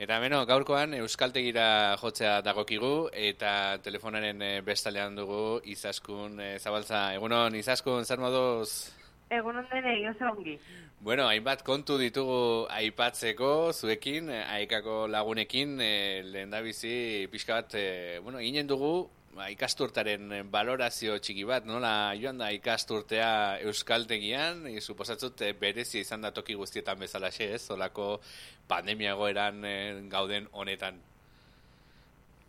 Eta beno, gaurkoan Euskaltegira jotzea dagokigu eta telefonaren eh, bestalean dugu Izaskun e, Zabaltza. Egunon, Izaskun, zer moduz? Egunon denei, oso ongi. Bueno, hainbat kontu ditugu aipatzeko zuekin, aikako lagunekin, e, lehen da bizi pixka bat, e, bueno, ginen dugu, ba, ikasturtaren balorazio txiki bat, nola joan da ikasturtea euskaltegian, e, suposatzut e, berezi izan da toki guztietan bezala xe, ez, olako pandemia goeran e, gauden honetan.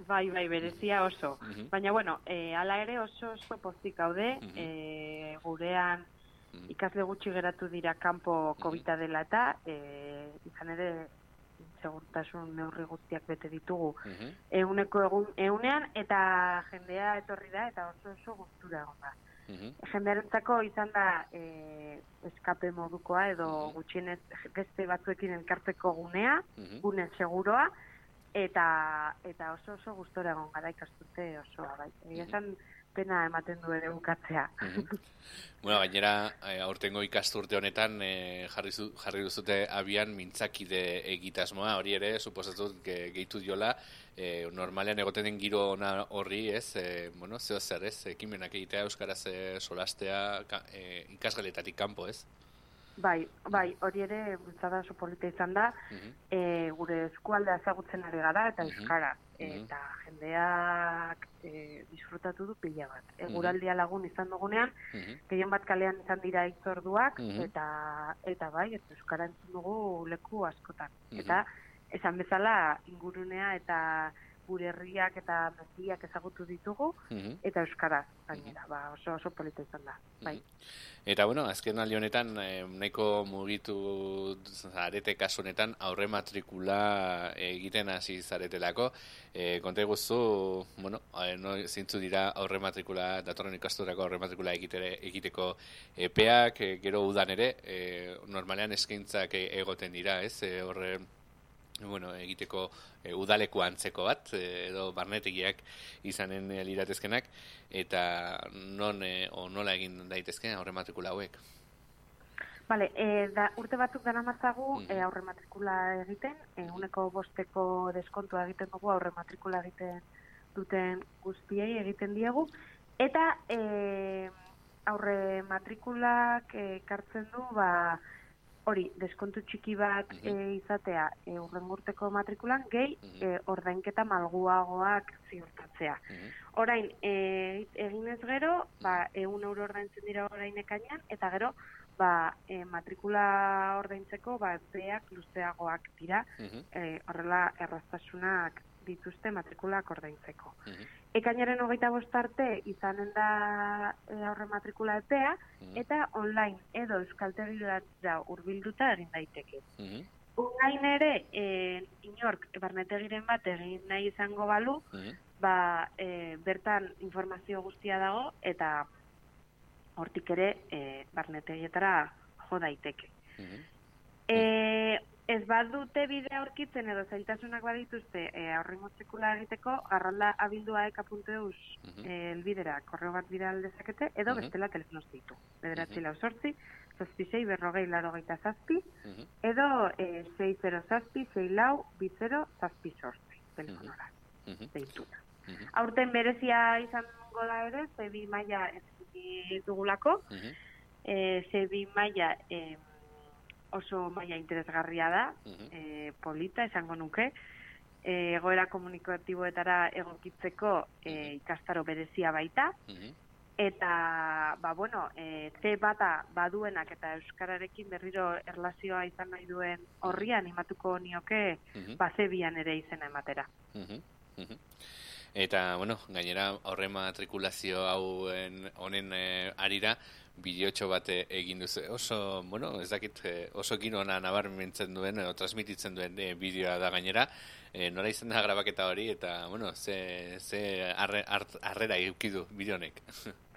Bai, bai, berezia oso. Mhm. Baina, bueno, e, ala ere oso oso pozik gaude, mm e, gurean mhm. ikasle gutxi geratu dira kanpo mhm. COVID dela eta, e, izan ere, segurtasun neurri guztiak bete ditugu uh -huh. euneko egun eunean eta jendea etorri da eta oso oso gustura egon da. Uh izan da e, eskape modukoa edo uh gutxienez beste batzuekin elkarteko gunea, gune seguroa eta eta oso oso gustora egon gara ikastute oso bai. Egia pena ematen du ere bukatzea. bueno, gainera, eh, aurtengo ikasturte honetan eh, jarri, zu, jarri duzute abian mintzakide egitasmoa, hori ere, suposatut ge, gehitu diola, eh, normalean egoten den giro ona horri, ez, eh, bueno, zeo zer, ez, ekimenak egitea Euskaraz eh, solastea eh, ikasgaletatik kanpo, ez? Bai, bai, hori ere bultzada oso polita izan da, e, gure eskualdea ezagutzen ari gara eta euskara. Eta jendeak e, disfrutatu du pila bat. Eguraldia lagun izan dugunean, gehien bat kalean izan dira itzorduak, eta, eta bai, eta euskara entzun dugu leku askotan. Eta esan bezala ingurunea eta gure herriak eta meziak ezagutu ditugu, mhm. eta euskaraz, gainera, ba, oso, oso polita izan da, bai. Mhm. Eta, bueno, azken aldi honetan, eh, nahiko mugitu zarete kasu honetan, aurre matrikula egiten hasi zaretelako, eh, konta guzu, bueno, no, zintzu dira aurre matrikula, datorren ikasturako aurre matrikula egitere, egiteko epeak, eh, gero udan ere, eh, normalean eskaintzak egoten dira, ez, eh, horre bueno, egiteko e, udaleko antzeko bat, e, edo barnetegiak izanen e, liratezkenak, eta non e, o nola egin daitezke aurre matrikula hauek? Bale, e, da, urte batzuk dara matzagu mm. e, aurre matrikula egiten, e, uneko bosteko deskontua egiten dugu aurre matrikula egiten duten guztiei egiten diegu, eta e, aurre matrikulak e, kartzen du, ba, hori, deskontu txiki bat e, izatea e, urrengurteko matrikulan, gehi e, ordainketa malguagoak ziurtatzea. Orain, e, eginez gero, ba, egun euro ordaintzen dira orain ekainan, eta gero, ba, e, matrikula ordaintzeko, ba, beak luzeagoak dira, e, horrela erraztasunak dituzte matrikulak ordaintzeko. Ekainaren hogeita bostarte izanen da e, aurre matrikula epea, mm eta online edo euskaltegira urbilduta egin daiteke. Mm -hmm. Unain ere, e, inork, barnetegiren bat egin nahi izango balu, ba, e, bertan informazio guztia dago, eta hortik ere, e, barnetegietara jo daiteke. Mm -hmm. e, ez badute bidea aurkitzen edo zailtasunak badituzte e, aurrengo sekula egiteko, garralda abildua eka.eus uh -huh. e, elbidera korreo bat bidea aldezakete, edo uh -huh. bestela telefonoz ditu. Bederatzi uh -huh. lau sortzi, zazpi zei berrogei laro gaita zazpi, uh -huh. edo e, zei zero zazpi, zei lau, bizero zazpi sortzi, telefonora, uh -huh. zeituna. Uh -huh. Aurten berezia izan goda ere, zebi maia ez dugulako, uh -huh. e, zebi maia... E, oso maila interesgarria da, e, polita esango nuke, e, egoera komunikatiboetara egokitzeko e, ikastaro berezia baita, eta, ba, bueno, e, te bata baduenak eta euskararekin berriro erlazioa izan nahi duen horri animatuko nioke, bazebian ere izena ematera. Eta, bueno, gainera, horre matrikulazio hau honen e, arira, bideotxo bat egin duzu. Oso, bueno, ez dakit, eh, oso ginona nabar mintzen duen, o, transmititzen duen e, bideoa da gainera, e, nora izan da grabaketa hori, eta, bueno, ze, ze arre, arrera eukidu bideonek.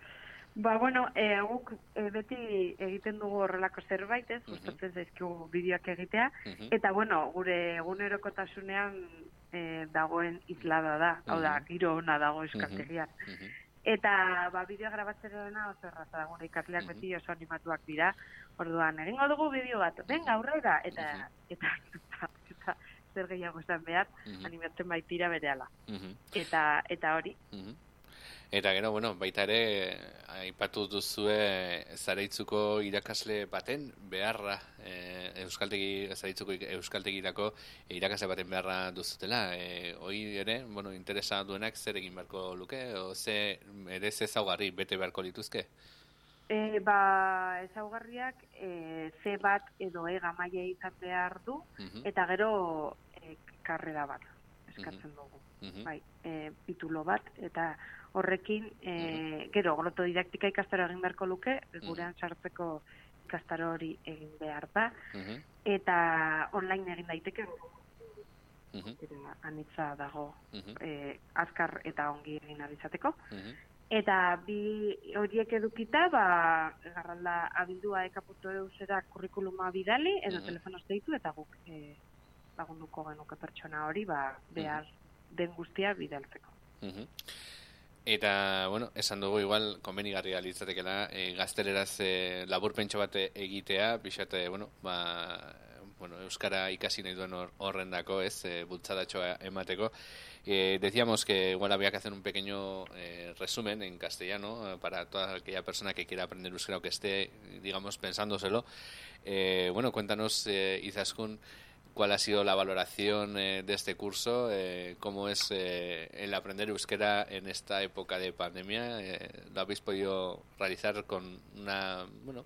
Ba, bueno, e, guk e, beti egiten dugu horrelako zerbait, ez, gustatzen uh -huh. bideoak egitea, eta, bueno, gure egunerokotasunean e, dagoen islada da, hau da, giro ona dago eskartegian. Eta ba bideo grabatzeroena oso erraza da gure ikasleak beti oso animatuak dira. Orduan egingo dugu bideo bat. Venga, aurrera eta eta eta, eta zer gehiago esan behar, Mhm. animatzen baitira berehala. Mhm. Eta, eta hori, Mhm. Eta gero, bueno, baita ere, aipatu duzue zareitzuko irakasle baten beharra, e, euskaltegi, zareitzuko euskaltegirako irakasle baten beharra duzutela. E, hoi ere, bueno, interesa duenak zer egin beharko luke, o ze, ere ze zaugarri bete beharko lituzke? e, ba, ezaugarriak e, C bat edo E gamaia izan behar du, Mhm. eta gero e, karrera bat eskatzen dugu. Mhm. Bai, e, titulo bat, eta horrekin, e, gero, glotodidaktika ikastaro egin beharko luke, gurean sartzeko ikastaro hori egin behar da, eta online egin daiteke, Mhm. eta anitza dago Mhm. e, azkar eta ongi egin alizateko. Mhm. Eta bi horiek edukita, ba, garralda abildua eka.eusera kurrikuluma bidali, edo Mhm. telefonoz deitu, eta guk e, lagunduko genuke pertsona hori, ba, behar den guztia bidaltzeko. Mhm. Eta, bueno, esan dugu igual konbenigarria litzatekela e, gazteleraz e, laburpentso bat egitea, pixate, bueno, ba, bueno, euskara ikasi nahi duen hor- horrendako, ez, e, bultzadatxoa emateko. Eh, decíamos que igual había que hacer un pequeño eh, resumen en castellano eh, para toda aquella persona que quiera aprender euskera o que esté, digamos, pensándoselo. Eh, bueno, cuéntanos, eh, Izaskun, cuál ha sido la valoración eh, de este curso, eh, cómo es eh, el aprender euskera en esta época de pandemia. Eh, ¿Lo habéis podido realizar con una, bueno,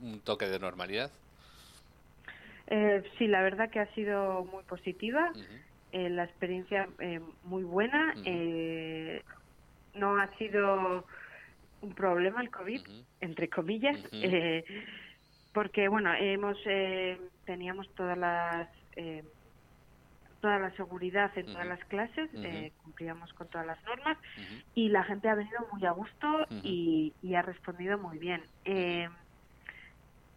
un toque de normalidad? Eh, sí, la verdad que ha sido muy positiva. Eh, la experiencia muy buena. Eh, no ha sido un problema el COVID, entre comillas, eh, porque bueno, hemos eh, teníamos todas las eh, toda la seguridad en todas las clases, eh, cumplíamos con todas las normas y la gente ha venido muy a gusto y, y ha respondido muy bien. Eh,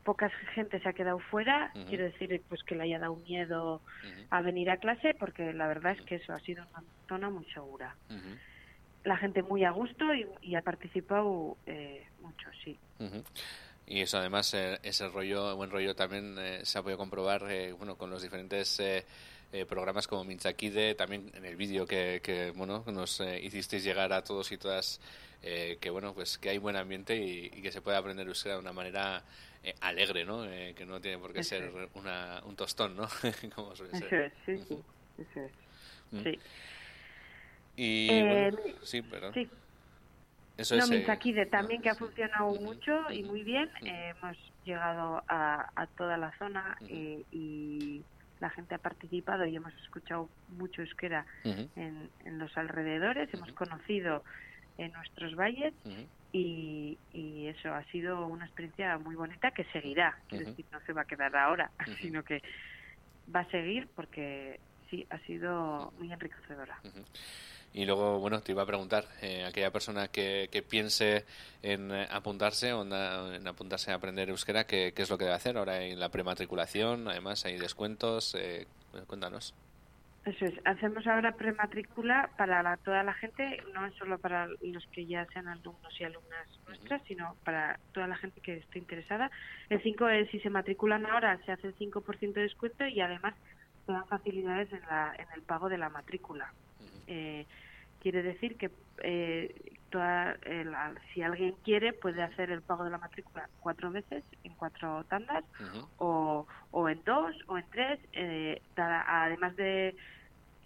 poca gente se ha quedado fuera, quiero decir pues que le haya dado miedo a venir a clase porque la verdad es que eso ha sido una zona muy segura. La gente muy a gusto y, y ha participado eh, mucho, sí. Y eso además, eh, ese rollo, buen rollo también eh, se ha podido comprobar eh, bueno, con los diferentes eh, eh, programas como Minchakide, también en el vídeo que, que bueno, nos eh, hicisteis llegar a todos y todas, eh, que bueno, pues que hay buen ambiente y, y que se puede aprender euskera de una manera eh, alegre, ¿no? Eh, que no tiene por qué Eso ser una, un tostón, ¿no? como suele Eso ser. es, sí, sí. Eso es. Mm. Sí. Y bueno, sí, perdón. sí. Eso no, es, eh, Mintzakide también que ha funcionado mucho y muy bien. Eh, hemos llegado a, a toda la zona eh, y la gente ha participado y hemos escuchado mucho euskera en, en los alrededores. Hemos conocido en nuestros valles y, y eso ha sido una experiencia muy bonita que seguirá. Ujú. decir, no se va a quedar ahora, sino que va a seguir porque sí, ha sido muy enriquecedora. Y luego, bueno, te iba a preguntar, eh, aquella persona que, que piense en apuntarse o en, apuntarse a aprender euskera, ¿qué, qué es lo que debe hacer ahora en la prematriculación? Además, hay descuentos. Eh, cuéntanos. Eso es, hacemos ahora prematrícula para la- toda la gente, no es solo para los que ya sean alumnos y alumnas nuestras, sino para toda la gente que esté interesada. El 5 es, si se matriculan ahora, se hace el 5% de descuento y además se dan facilidades en, la, en el pago de la matrícula. Eh, quiere decir que eh, toda, eh, la- si alguien quiere puede hacer el pago de la matrícula cuatro veces en cuatro tandas o, o en dos o en tres, eh, dar- además de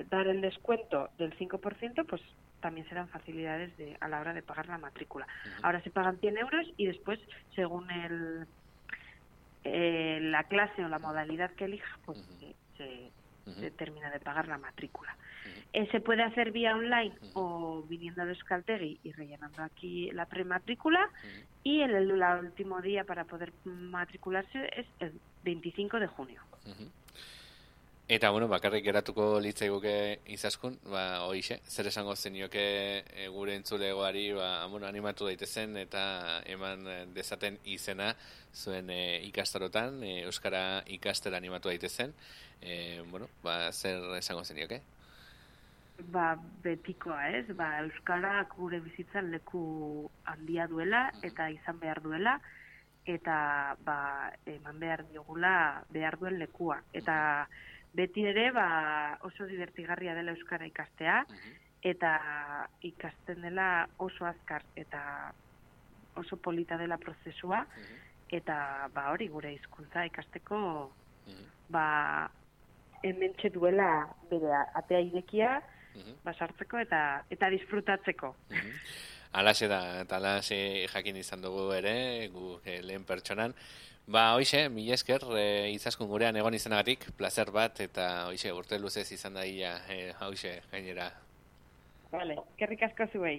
dar el descuento del 5%, pues también serán facilidades de, a la hora de pagar la matrícula. Ahora se pagan 100 euros y después, según el, eh, la clase o la modalidad que elija, pues. Se, se termina de pagar la matrícula. Eh, se puede hacer vía online o viniendo de Euskaltegui y rellenando aquí la prematrícula y el, el último día para poder matricularse es el 25 de junio. Eta, bueno, bakarrik geratuko litzaiguke izaskun, ba, hoixe, zer esango zenioke e, gure entzulegoari, ba, bueno, animatu daitezen eta eman dezaten izena zuen e, ikastarotan, e, Euskara ikastera animatu daitezen, e, bueno, ba, zer esango zenioke? Ba, betikoa ez, ba, Euskarak gure bizitzan leku handia duela eta izan behar duela eta ba, eman behar diogula behar duen lekua. Eta beti ere ba, oso divertigarria dela euskara ikastea eta ikasten dela oso azkar eta oso polita dela prozesua eta ba hori gure hizkuntza ikasteko ba hementxe duela bere atea irekia basartzeko eta eta disfrutatzeko. Alaxe da, eta alaxe jakin izan dugu ere, gu eh, lehen pertsonan. Ba, hoxe, mila esker, e, izaskun gurean egon izanagatik, placer bat, eta hoxe, urte luzez izan da ia, e, hoxe, gainera. Vale, kerrik asko zuei.